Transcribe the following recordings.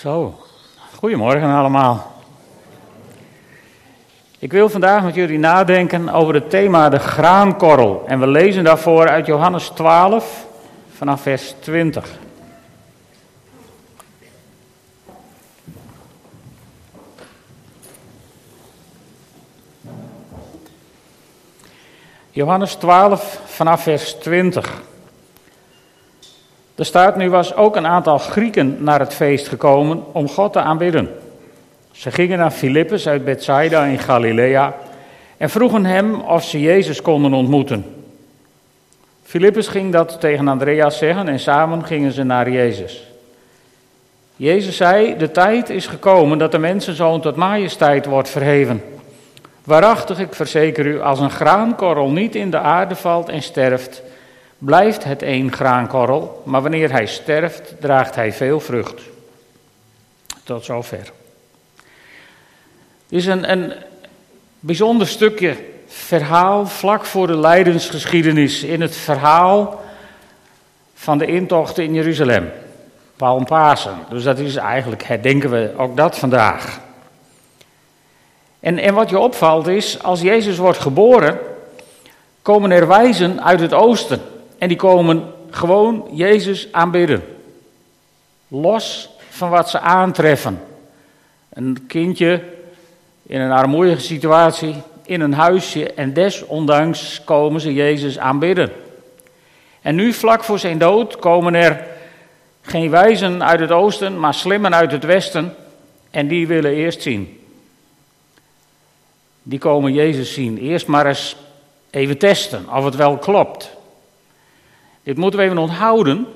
Zo, goedemorgen allemaal. Ik wil vandaag met jullie nadenken over het thema de graankorrel. En we lezen daarvoor uit Johannes 12 vanaf vers 20. Johannes 12 vanaf vers 20. Er staat, nu was ook een aantal Grieken naar het feest gekomen om God te aanbidden. Ze gingen naar Filippus uit Bethsaida in Galilea en vroegen hem of ze Jezus konden ontmoeten. Filippus ging dat tegen Andreas zeggen en samen gingen ze naar Jezus. Jezus zei, de tijd is gekomen dat de mensenzoon tot majesteit wordt verheven. Waarachtig, ik verzeker u, als een graankorrel niet in de aarde valt en sterft, blijft het één graankorrel, maar wanneer hij sterft, draagt hij veel vrucht. Tot zover. Dit is een, een bijzonder stukje verhaal vlak voor de lijdensgeschiedenis in het verhaal van de intochten in Jeruzalem. Palmpasen. Dus dat is eigenlijk, herdenken we ook dat vandaag. En, en wat je opvalt is, als Jezus wordt geboren, komen er wijzen uit het oosten. En die komen gewoon Jezus aanbidden. Los van wat ze aantreffen. Een kindje in een armoedige situatie, in een huisje en desondanks komen ze Jezus aanbidden. En nu, vlak voor zijn dood, komen er geen wijzen uit het oosten, maar slimmen uit het westen. En die willen eerst zien. Die komen Jezus zien. Eerst maar eens even testen of het wel klopt. Dit moeten we even onthouden,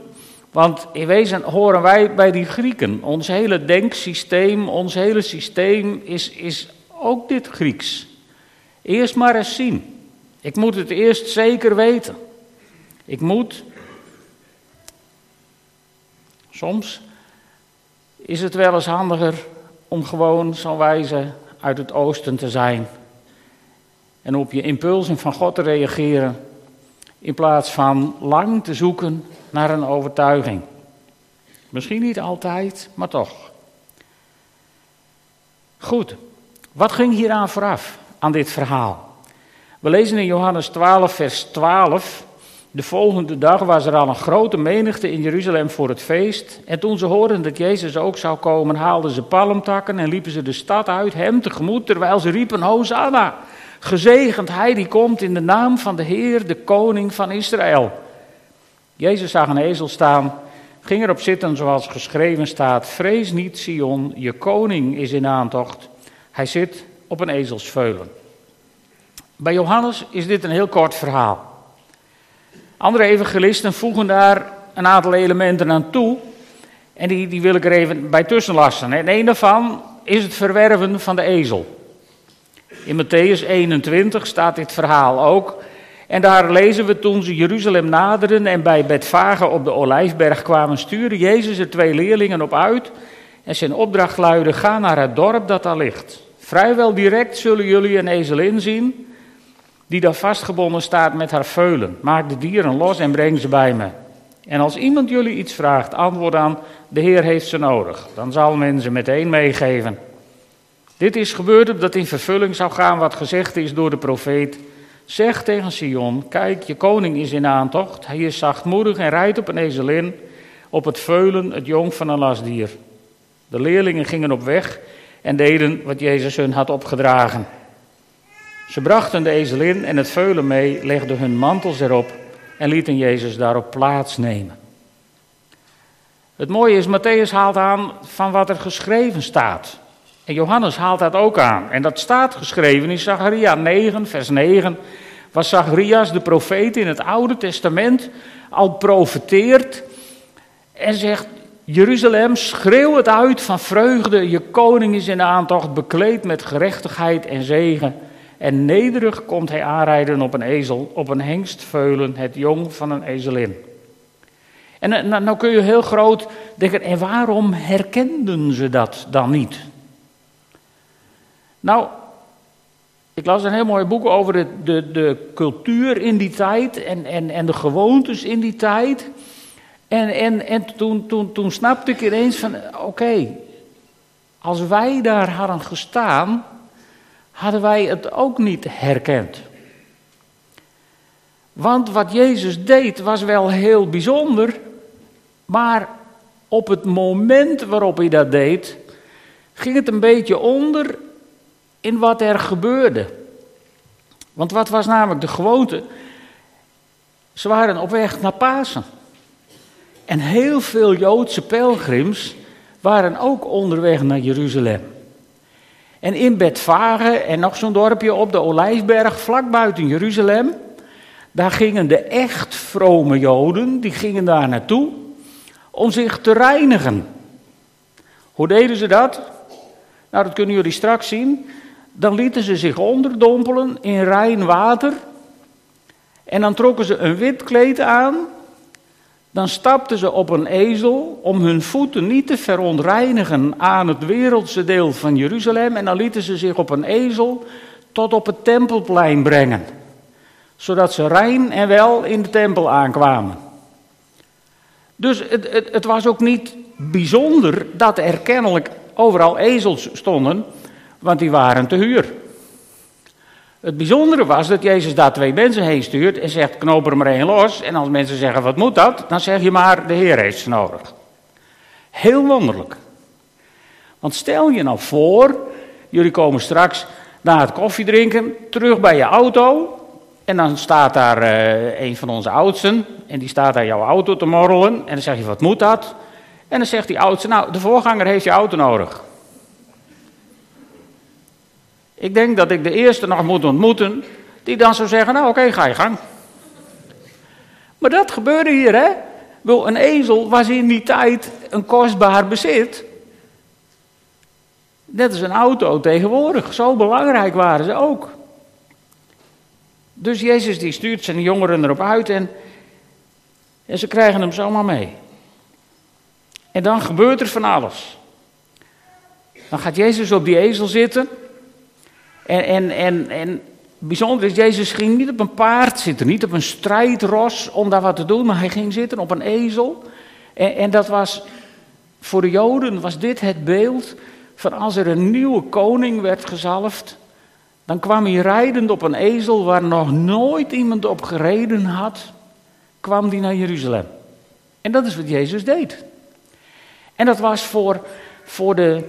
want in wezen horen wij bij die Grieken. Ons hele denksysteem, ons hele systeem is, is ook dit Grieks. Eerst maar eens zien. Ik moet het eerst zeker weten. Ik moet. Soms is het wel eens handiger om gewoon zo'n wijze uit het oosten te zijn. En op je impulsen van God te reageren in plaats van lang te zoeken naar een overtuiging. Misschien niet altijd, maar toch. Goed, wat ging hier aan vooraf, aan dit verhaal? We lezen in Johannes 12, vers 12. De volgende dag was er al een grote menigte in Jeruzalem voor het feest. En toen ze hoorden dat Jezus ook zou komen, haalden ze palmtakken en liepen ze de stad uit, hem tegemoet, terwijl ze riepen: Hosanna! Gezegend hij die komt in de naam van de Heer, de koning van Israël. Jezus zag een ezel staan, ging erop zitten zoals geschreven staat: Vrees niet, Sion, je koning is in aantocht. Hij zit op een ezelsveulen. Bij Johannes is dit een heel kort verhaal. Andere evangelisten voegen daar een aantal elementen aan toe. En die, die wil ik er even bij tussenlassen. En een daarvan is het verwerven van de ezel. In Matthäus 21 staat dit verhaal ook. En daar lezen we toen ze Jeruzalem naderden en bij Betfage op de Olijfberg kwamen, stuurde Jezus er twee leerlingen op uit. En zijn opdracht luidde: Ga naar het dorp dat daar ligt. Vrijwel direct zullen jullie een ezelin zien, die daar vastgebonden staat met haar veulen. Maak de dieren los en breng ze bij me. En als iemand jullie iets vraagt, antwoord dan: De Heer heeft ze nodig. Dan zal men ze meteen meegeven. Dit is gebeurd omdat in vervulling zou gaan wat gezegd is door de profeet. Zeg tegen Sion, kijk, je koning is in aantocht. Hij is zachtmoedig en rijdt op een ezelin, op het veulen, het jong van een lastdier. De leerlingen gingen op weg en deden wat Jezus hun had opgedragen. Ze brachten de ezelin en het veulen mee, legden hun mantels erop en lieten Jezus daarop plaatsnemen. Het mooie is, Matthäus haalt aan van wat er geschreven staat. En Johannes haalt dat ook aan. En dat staat geschreven in Zacharia 9, vers 9. Was Zacharias, de profeet in het Oude Testament, al profeteerd. En zegt: Jeruzalem, schreeuw het uit van vreugde. Je koning is in aantocht, bekleed met gerechtigheid en zegen. En nederig komt hij aanrijden op een ezel, op een hengstveulen, het jong van een ezelin. En nou, nou kun je heel groot denken: en waarom herkenden ze dat dan niet? Nou, ik las een heel mooi boek over de, de, de cultuur in die tijd en, en, en de gewoontes in die tijd. En, en, en toen, toen, toen snapte ik ineens van, oké, als wij daar hadden gestaan, hadden wij het ook niet herkend. Want wat Jezus deed was wel heel bijzonder, maar op het moment waarop hij dat deed, ging het een beetje onder in wat er gebeurde. Want wat was namelijk de gewoonte? Ze waren op weg naar Pasen. En heel veel Joodse pelgrims waren ook onderweg naar Jeruzalem. En in Betfage en nog zo'n dorpje op de Olijfberg, vlak buiten Jeruzalem, daar gingen de echt vrome Joden, die gingen daar naartoe om zich te reinigen. Hoe deden ze dat? Nou, dat kunnen jullie straks zien. Dan lieten ze zich onderdompelen in rein water. En dan trokken ze een wit kleed aan. Dan stapten ze op een ezel om hun voeten niet te verontreinigen aan het wereldse deel van Jeruzalem. En dan lieten ze zich op een ezel tot op het tempelplein brengen. Zodat ze rein en wel in de tempel aankwamen. Dus het, het, het was ook niet bijzonder dat er kennelijk overal ezels stonden, want die waren te huur. Het bijzondere was dat Jezus daar twee mensen heen stuurt en zegt: knoop er maar één los. En als mensen zeggen: wat moet dat? Dan zeg je maar: de Heer heeft ze nodig. Heel wonderlijk. Want stel je nou voor, jullie komen straks na het koffiedrinken terug bij je auto. En dan staat daar uh, een van onze oudsten. En die staat daar jouw auto te morrelen. En dan zeg je: wat moet dat? En dan zegt die oudste: nou, de voorganger heeft je auto nodig. Ik denk dat ik de eerste nog moet ontmoeten, die dan zou zeggen, nou oké, ga je gang. Maar dat gebeurde hier, hè. Een ezel was in die tijd een kostbaar bezit. Net als een auto tegenwoordig, zo belangrijk waren ze ook. Dus Jezus die stuurt zijn jongeren erop uit en, en ze krijgen hem zomaar mee. En dan gebeurt er van alles. Dan gaat Jezus op die ezel zitten en, en, en, en bijzonder is, Jezus ging niet op een paard zitten, niet op een strijdros om daar wat te doen, maar hij ging zitten op een ezel. En, en dat was, voor de Joden was dit het beeld van als er een nieuwe koning werd gezalfd, dan kwam hij rijdend op een ezel waar nog nooit iemand op gereden had, kwam hij naar Jeruzalem. En dat is wat Jezus deed. En dat was voor, voor de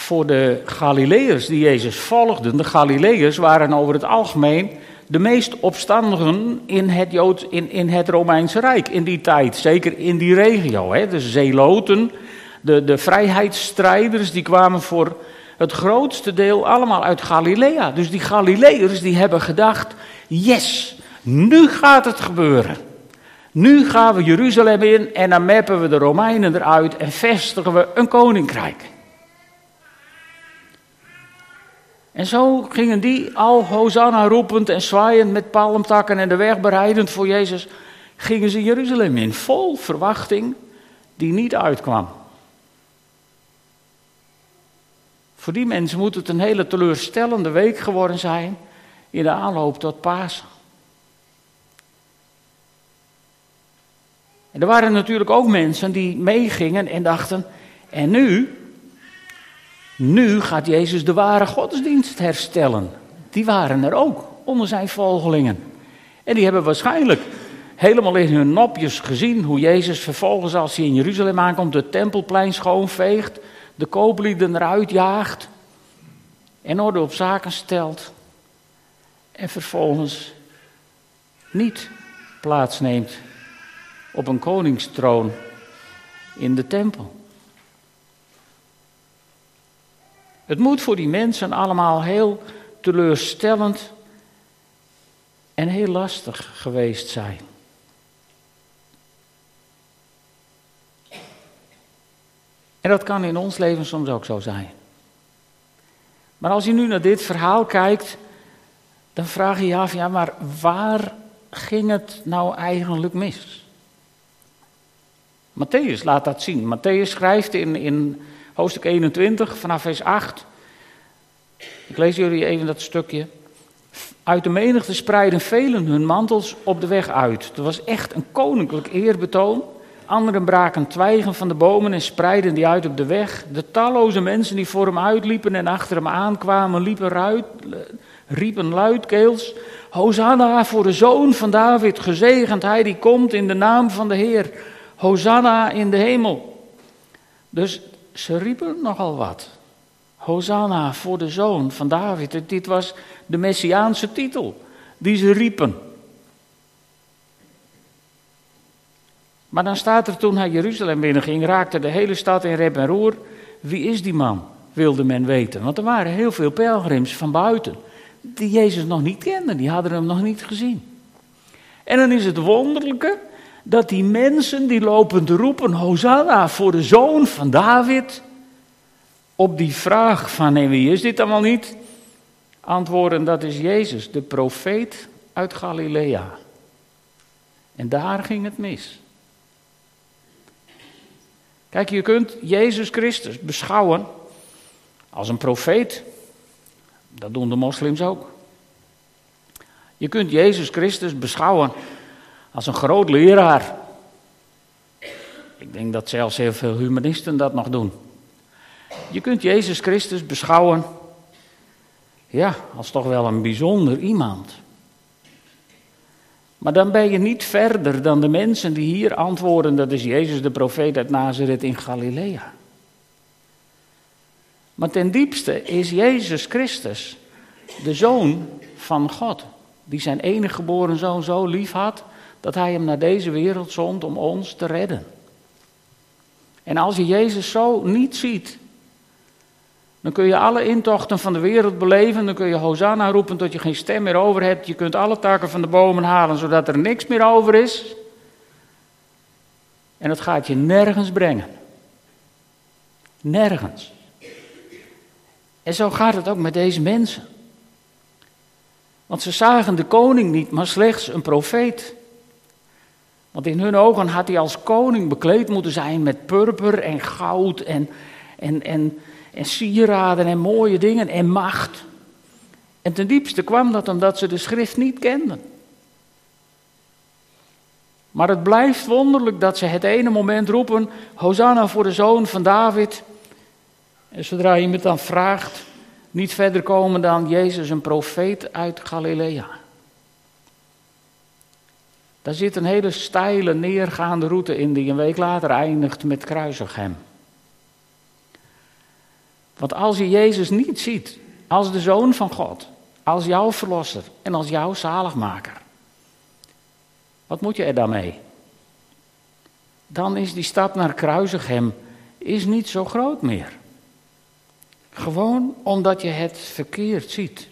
voor de Galileërs die Jezus volgden. De Galileërs waren over het algemeen de meest opstandigen in het, Jood, in, in het Romeinse Rijk in die tijd. Zeker in die regio. Hè. De Zeloten, de, de vrijheidsstrijders, die kwamen voor het grootste deel allemaal uit Galilea. Dus die Galileërs die hebben gedacht, yes, nu gaat het gebeuren. Nu gaan we Jeruzalem in en dan mappen we de Romeinen eruit en vestigen we een koninkrijk. En zo gingen die al Hosanna roepend en zwaaiend met palmtakken en de weg bereidend voor Jezus, gingen ze Jeruzalem in, vol verwachting die niet uitkwam. Voor die mensen moet het een hele teleurstellende week geworden zijn in de aanloop tot Pasen. En er waren natuurlijk ook mensen die meegingen en dachten, en nu, nu gaat Jezus de ware godsdienst herstellen. Die waren er ook onder zijn volgelingen. En die hebben waarschijnlijk helemaal in hun nopjes gezien hoe Jezus vervolgens als hij in Jeruzalem aankomt het tempelplein schoonveegt, de kooplieden eruit jaagt en orde op zaken stelt en vervolgens niet plaatsneemt op een koningstroon in de tempel. Het moet voor die mensen allemaal heel teleurstellend en heel lastig geweest zijn. En dat kan in ons leven soms ook zo zijn. Maar als je nu naar dit verhaal kijkt, dan vraag je je af, ja, maar waar ging het nou eigenlijk mis? Matthäus laat dat zien. Matthäus schrijft in, in hoofdstuk 21 vanaf vers 8. Ik lees jullie even dat stukje. Uit de menigte spreiden velen hun mantels op de weg uit. Er was echt een koninklijk eerbetoon. Anderen braken twijgen van de bomen en spreidden die uit op de weg. De talloze mensen die voor hem uitliepen en achter hem aankwamen, liepen ruid, riepen luidkeels: Hosanna voor de zoon van David, gezegend hij die komt in de naam van de Heer. Hosanna in de hemel. Dus ze riepen nogal wat. Hosanna voor de zoon van David. Dit was de messiaanse titel die ze riepen. Maar dan staat er toen hij Jeruzalem binnenging, raakte de hele stad in rep en roer. Wie is die man? wilde men weten. Want er waren heel veel pelgrims van buiten die Jezus nog niet kenden, die hadden hem nog niet gezien. En dan is het wonderlijke dat die mensen die lopen te roepen, Hosanna voor de zoon van David, op die vraag van nee, wie is dit allemaal niet, antwoorden dat is Jezus, de profeet uit Galilea. En daar ging het mis. Kijk, je kunt Jezus Christus beschouwen als een profeet. Dat doen de moslims ook. Je kunt Jezus Christus beschouwen als een groot leraar. Ik denk dat zelfs heel veel humanisten dat nog doen. Je kunt Jezus Christus beschouwen, ja, als toch wel een bijzonder iemand. Maar dan ben je niet verder dan de mensen die hier antwoorden, dat is Jezus de profeet uit Nazareth in Galilea. Maar ten diepste is Jezus Christus de zoon van God, die zijn enige geboren zoon zo lief had dat hij hem naar deze wereld zond om ons te redden. En als je Jezus zo niet ziet, dan kun je alle intochten van de wereld beleven, dan kun je Hosanna roepen tot je geen stem meer over hebt, je kunt alle takken van de bomen halen zodat er niks meer over is. En het gaat je nergens brengen. Nergens. En zo gaat het ook met deze mensen. Want ze zagen de koning niet, maar slechts een profeet. Want in hun ogen had hij als koning bekleed moeten zijn met purper en goud en, en, en, en sieraden en mooie dingen en macht. En ten diepste kwam dat omdat ze de schrift niet kenden. Maar het blijft wonderlijk dat ze het ene moment roepen: Hosanna voor de zoon van David. En zodra me dan vraagt, niet verder komen dan Jezus, een profeet uit Galilea. Daar zit een hele steile, neergaande route in die een week later eindigt met Kruisighem. Want als je Jezus niet ziet als de Zoon van God, als jouw Verlosser en als jouw zaligmaker, wat moet je er dan mee? Dan is die stap naar Kruisighem is niet zo groot meer. Gewoon omdat je het verkeerd ziet.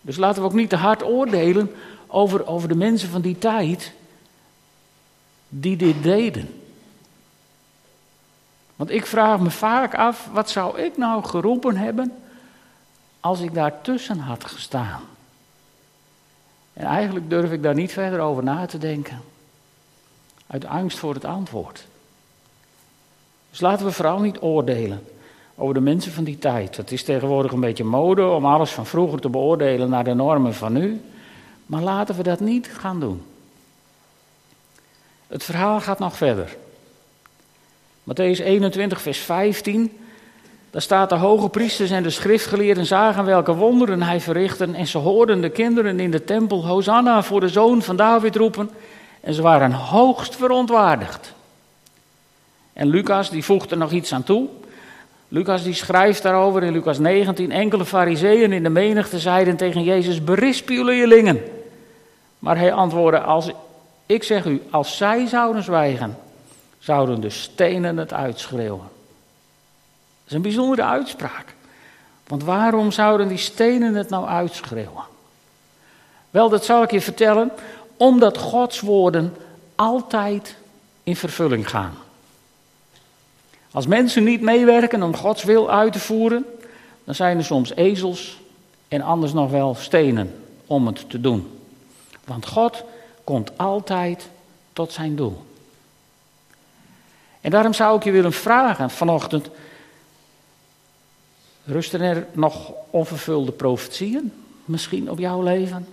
Dus laten we ook niet te hard oordelen over, over de mensen van die tijd die dit deden. Want ik vraag me vaak af, wat zou ik nou geroepen hebben als ik daartussen had gestaan? En eigenlijk durf ik daar niet verder over na te denken. Uit angst voor het antwoord. Dus laten we vooral niet oordelen over de mensen van die tijd. Het is tegenwoordig een beetje mode om alles van vroeger te beoordelen naar de normen van nu. Maar laten we dat niet gaan doen. Het verhaal gaat nog verder. Matthäus 21, vers 15. Daar staat de hoge priesters en de schriftgeleerden zagen welke wonderen hij verrichtte. En ze hoorden de kinderen in de tempel Hosanna voor de zoon van David roepen. En ze waren hoogst verontwaardigd. En Lucas die voegt er nog iets aan toe. Lucas die schrijft daarover in Lucas 19. Enkele fariseeën in de menigte zeiden tegen Jezus, berisp leerlingen. Maar hij antwoordde, als, ik zeg u, als zij zouden zwijgen, zouden de stenen het uitschreeuwen. Dat is een bijzondere uitspraak. Want waarom zouden die stenen het nou uitschreeuwen? Wel, dat zal ik je vertellen, omdat Gods woorden altijd in vervulling gaan. Als mensen niet meewerken om Gods wil uit te voeren, dan zijn er soms ezels en anders nog wel stenen om het te doen. Want God komt altijd tot zijn doel. En daarom zou ik je willen vragen vanochtend, rusten er nog onvervulde profetieën misschien op jouw leven?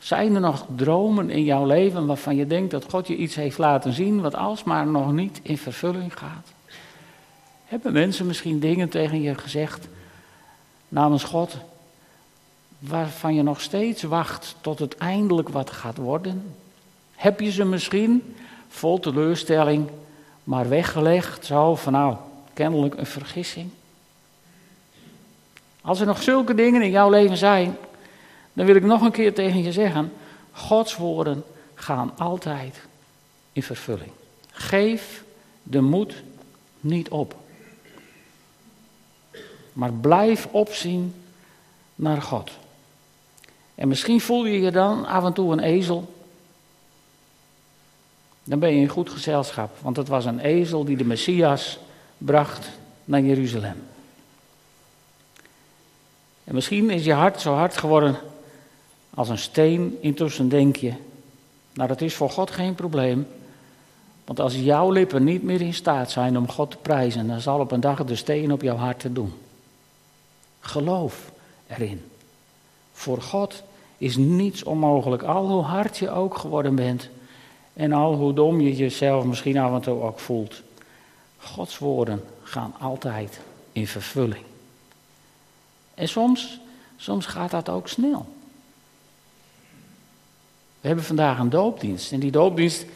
Zijn er nog dromen in jouw leven waarvan je denkt dat God je iets heeft laten zien wat alsmaar nog niet in vervulling gaat? Hebben mensen misschien dingen tegen je gezegd namens God waarvan je nog steeds wacht tot het eindelijk wat gaat worden? Heb je ze misschien vol teleurstelling maar weggelegd, zo van nou, kennelijk een vergissing? Als er nog zulke dingen in jouw leven zijn, dan wil ik nog een keer tegen je zeggen: Gods woorden gaan altijd in vervulling. Geef de moed niet op. Maar blijf opzien naar God. En misschien voel je je dan af en toe een ezel. Dan ben je in goed gezelschap, want het was een ezel die de Messias bracht naar Jeruzalem. En misschien is je hart zo hard geworden als een steen. Intussen denk je, nou dat is voor God geen probleem. Want als jouw lippen niet meer in staat zijn om God te prijzen, dan zal op een dag de steen op jouw hart te doen. Geloof erin. Voor God is niets onmogelijk, al hoe hard je ook geworden bent en al hoe dom je jezelf misschien af en toe ook voelt. Gods woorden gaan altijd in vervulling. En soms, soms gaat dat ook snel. We hebben vandaag een doopdienst. En die doopdienst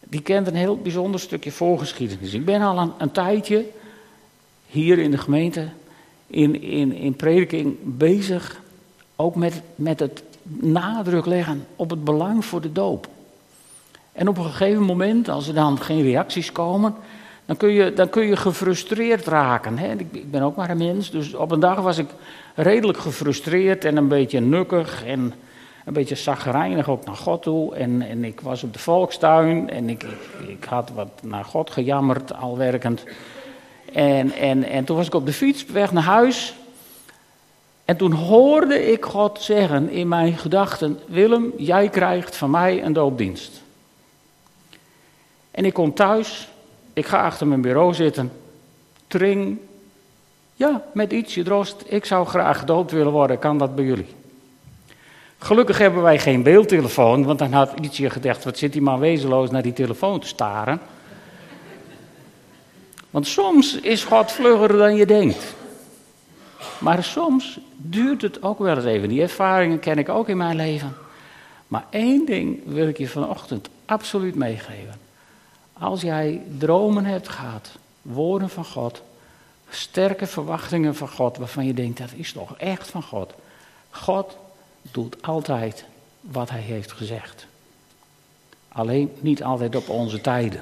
die kent een heel bijzonder stukje voorgeschiedenis. Ik ben al een, een tijdje hier in de gemeente in, in, in prediking bezig. Ook met, met het nadruk leggen op het belang voor de doop. En op een gegeven moment, als er dan geen reacties komen, dan kun je, dan kun je gefrustreerd raken. Hè? Ik, ben ook maar een mens, dus op een dag was ik redelijk gefrustreerd en een beetje nukkig en een beetje zagrijnig ook naar God toe. En, en ik was op de volkstuin en ik, ik, ik, had wat naar God gejammerd, al werkend. En, en, en toen was ik op de fiets weg naar huis. En toen hoorde ik God zeggen in mijn gedachten: Willem, jij krijgt van mij een doopdienst. En ik kom thuis, ik ga achter mijn bureau zitten, tring. Ja, met ietsje drost. Ik zou graag gedoopt willen worden, kan dat bij jullie? Gelukkig hebben wij geen beeldtelefoon, want dan had ietsje gedacht: wat zit die man wezenloos naar die telefoon te staren? Want soms is God vlugger dan je denkt. Maar soms duurt het ook wel eens even. Die ervaringen ken ik ook in mijn leven. Maar één ding wil ik je vanochtend absoluut meegeven. Als jij dromen hebt gehad, woorden van God, sterke verwachtingen van God, waarvan je denkt dat is toch echt van God. God doet altijd wat hij heeft gezegd. Alleen niet altijd op onze tijden.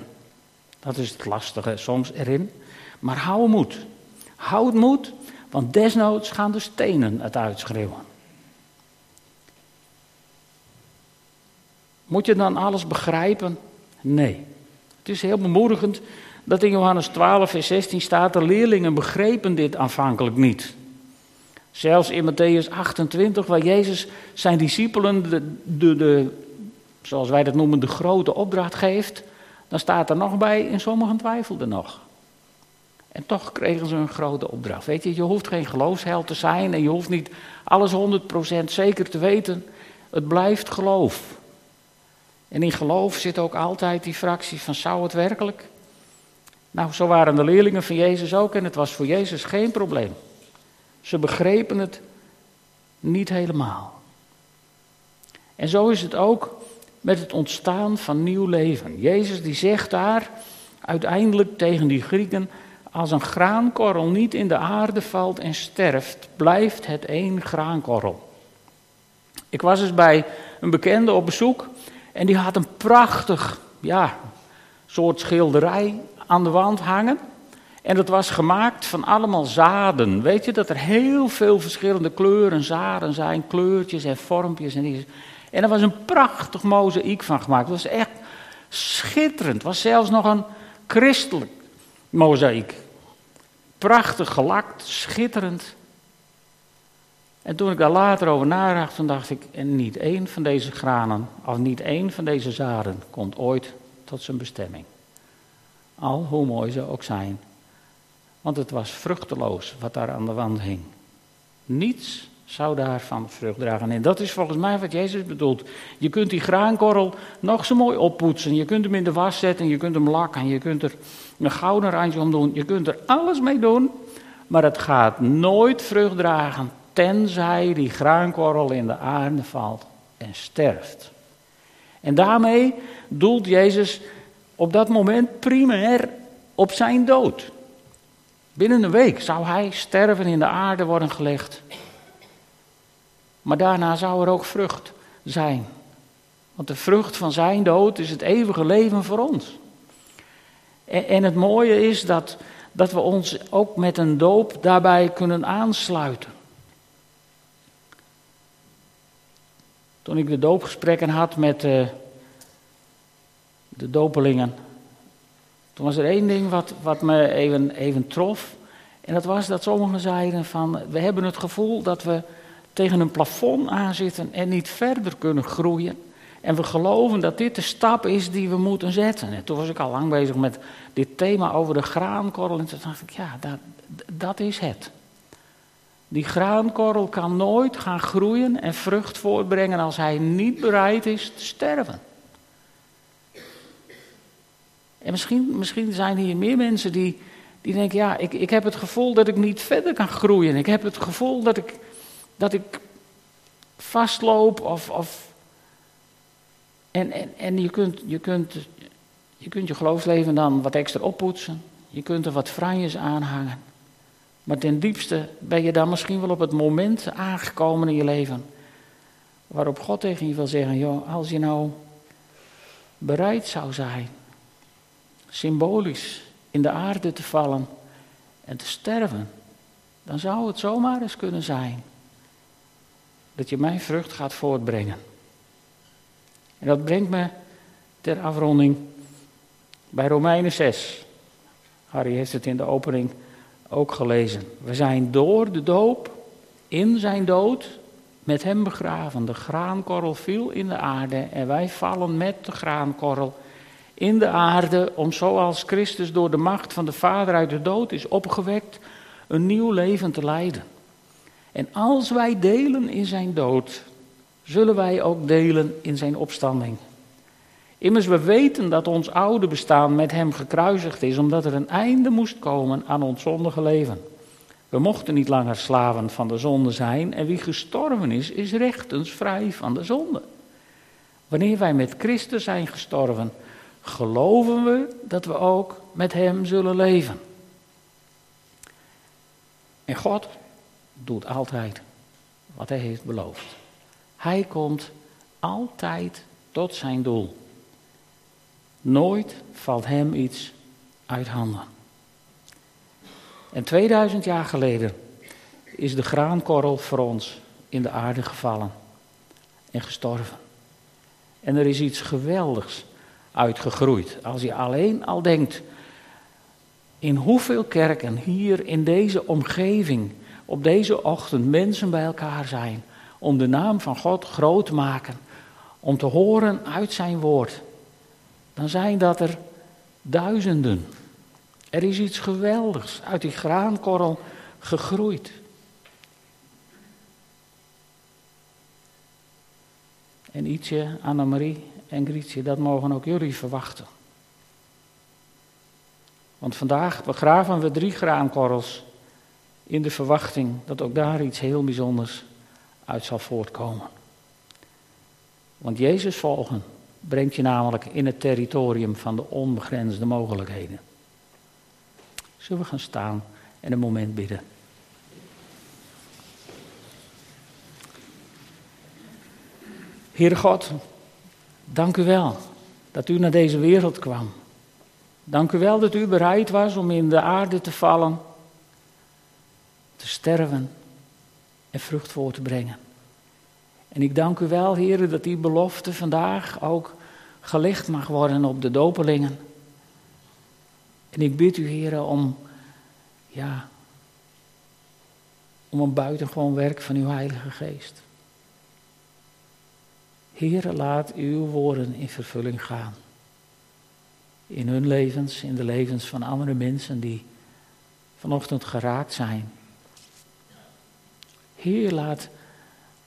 Dat is het lastige soms erin. Maar hou moed. Houd moed, want desnoods gaan de stenen het uitschreeuwen. Moet je dan alles begrijpen? Nee. Het is heel bemoedigend dat in Johannes 12, vers 16 staat: de leerlingen begrepen dit aanvankelijk niet. Zelfs in Matthäus 28, waar Jezus zijn discipelen de, de, de, zoals wij dat noemen, de grote opdracht geeft, dan staat er nog bij, en sommigen twijfelden nog. En toch kregen ze een grote opdracht. Weet je, je hoeft geen geloofsheld te zijn en je hoeft niet alles 100% zeker te weten. Het blijft geloof. En in geloof zit ook altijd die fractie van zou het werkelijk? Nou, zo waren de leerlingen van Jezus ook en het was voor Jezus geen probleem. Ze begrepen het niet helemaal. En zo is het ook met het ontstaan van nieuw leven. Jezus die zegt daar uiteindelijk tegen die Grieken: als een graankorrel niet in de aarde valt en sterft, blijft het één graankorrel. Ik was eens bij een bekende op bezoek en die had een prachtig, ja, soort schilderij aan de wand hangen. En dat was gemaakt van allemaal zaden. Weet je dat er heel veel verschillende kleuren zaden zijn, kleurtjes en vormpjes en iets. En er was een prachtig mozaïek van gemaakt. Het was echt schitterend. Het was zelfs nog een christelijk mozaïek. Prachtig gelakt, schitterend. En toen ik daar later over nadacht, toen dacht ik, en niet één van deze granen, of niet één van deze zaden, komt ooit tot zijn bestemming. Al hoe mooi ze ook zijn. Want het was vruchteloos wat daar aan de wand hing. Niets zou daarvan vrucht dragen. En dat is volgens mij wat Jezus bedoelt. Je kunt die graankorrel nog zo mooi oppoetsen. Je kunt hem in de was zetten, je kunt hem lakken, je kunt er een gouden randje om doen. Je kunt er alles mee doen, maar het gaat nooit vrucht dragen tenzij die graankorrel in de aarde valt en sterft. En daarmee doelt Jezus op dat moment primair op zijn dood. Binnen een week zou hij sterven in de aarde worden gelegd. Maar daarna zou er ook vrucht zijn. Want de vrucht van zijn dood is het eeuwige leven voor ons. En, en het mooie is dat, dat we ons ook met een doop daarbij kunnen aansluiten. Toen ik de doopgesprekken had met uh, de dopelingen, toen was er één ding wat, wat me even, even trof. En dat was dat sommigen zeiden van, we hebben het gevoel dat we tegen een plafond aanzitten en niet verder kunnen groeien. En we geloven dat dit de stap is die we moeten zetten. En toen was ik al lang bezig met dit thema over de graankorrel. En toen dacht ik, ja, dat, dat is het. Die graankorrel kan nooit gaan groeien en vrucht voortbrengen als hij niet bereid is te sterven. En misschien, misschien zijn hier meer mensen die, die denken, ja, ik, ik heb het gevoel dat ik niet verder kan groeien. Ik heb het gevoel dat ik, dat ik vastloop of... of en en, en je, kunt, je, kunt, je je geloofsleven dan wat extra oppoetsen. Je kunt er wat franjes aanhangen. Maar ten diepste ben je dan misschien wel op het moment aangekomen in je leven. Waarop God tegen je wil zeggen: joh, als je nou bereid zou zijn, symbolisch in de aarde te vallen en te sterven, dan zou het zomaar eens kunnen zijn dat je mijn vrucht gaat voortbrengen. En dat brengt me ter afronding bij Romeinen 6. Harry heeft het in de opening ook gelezen. We zijn door de doop, in zijn dood, met hem begraven. De graankorrel viel in de aarde en wij vallen met de graankorrel in de aarde om zoals Christus door de macht van de Vader uit de dood is opgewekt, een nieuw leven te leiden. En als wij delen in zijn dood, zullen wij ook delen in zijn opstanding. Immers, we weten dat ons oude bestaan met hem gekruisigd is, omdat er een einde moest komen aan ons zondige leven. We mochten niet langer slaven van de zonde zijn en wie gestorven is, is rechtens vrij van de zonde. Wanneer wij met Christus zijn gestorven, geloven we dat we ook met Hem zullen leven. En God doet altijd wat Hij heeft beloofd. Hij komt altijd tot zijn doel. Nooit valt hem iets uit handen. En 2000 jaar geleden is de graankorrel voor ons in de aarde gevallen en gestorven. En er is iets geweldigs uitgegroeid. Als je alleen al denkt in hoeveel kerken hier in deze omgeving op deze ochtend mensen bij elkaar zijn om de naam van God groot te maken, om te horen uit zijn woord dan zijn dat er duizenden. Er is iets geweldigs uit die graankorrel gegroeid. En ietsje, Annemarie en Grietje, dat mogen ook jullie verwachten. Want vandaag begraven we drie graankorrels in de verwachting dat ook daar iets heel bijzonders uit zal voortkomen. Want Jezus volgen, brengt je namelijk in het territorium van de onbegrensde mogelijkheden. Zullen we gaan staan en een moment bidden? Heere God, dank u wel dat u naar deze wereld kwam. Dank u wel dat u bereid was om in de aarde te vallen, te sterven en vrucht voor te brengen. En ik dank u wel, heren, dat die belofte vandaag ook gelicht mag worden op de dopelingen. En ik bid u, heren, om, ja, om een buitengewoon werk van uw Heilige Geest. Heren, laat uw woorden in vervulling gaan. In hun levens, in de levens van andere mensen die vanochtend geraakt zijn Heer, laat,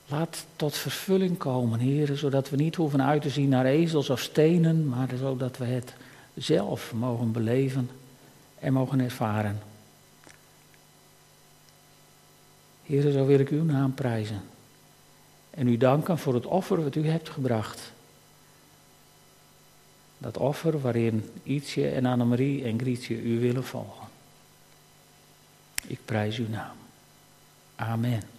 laat tot vervulling komen, Heer, zodat we niet hoeven uit te zien naar ezels of stenen, maar zodat we het zelf mogen beleven en mogen ervaren. Heer, zo wil ik uw naam prijzen. En u danken voor het offer wat u hebt gebracht. Dat offer waarin Ietsje en Annemarie en Grietje u willen volgen. Ik prijs uw naam. Amen.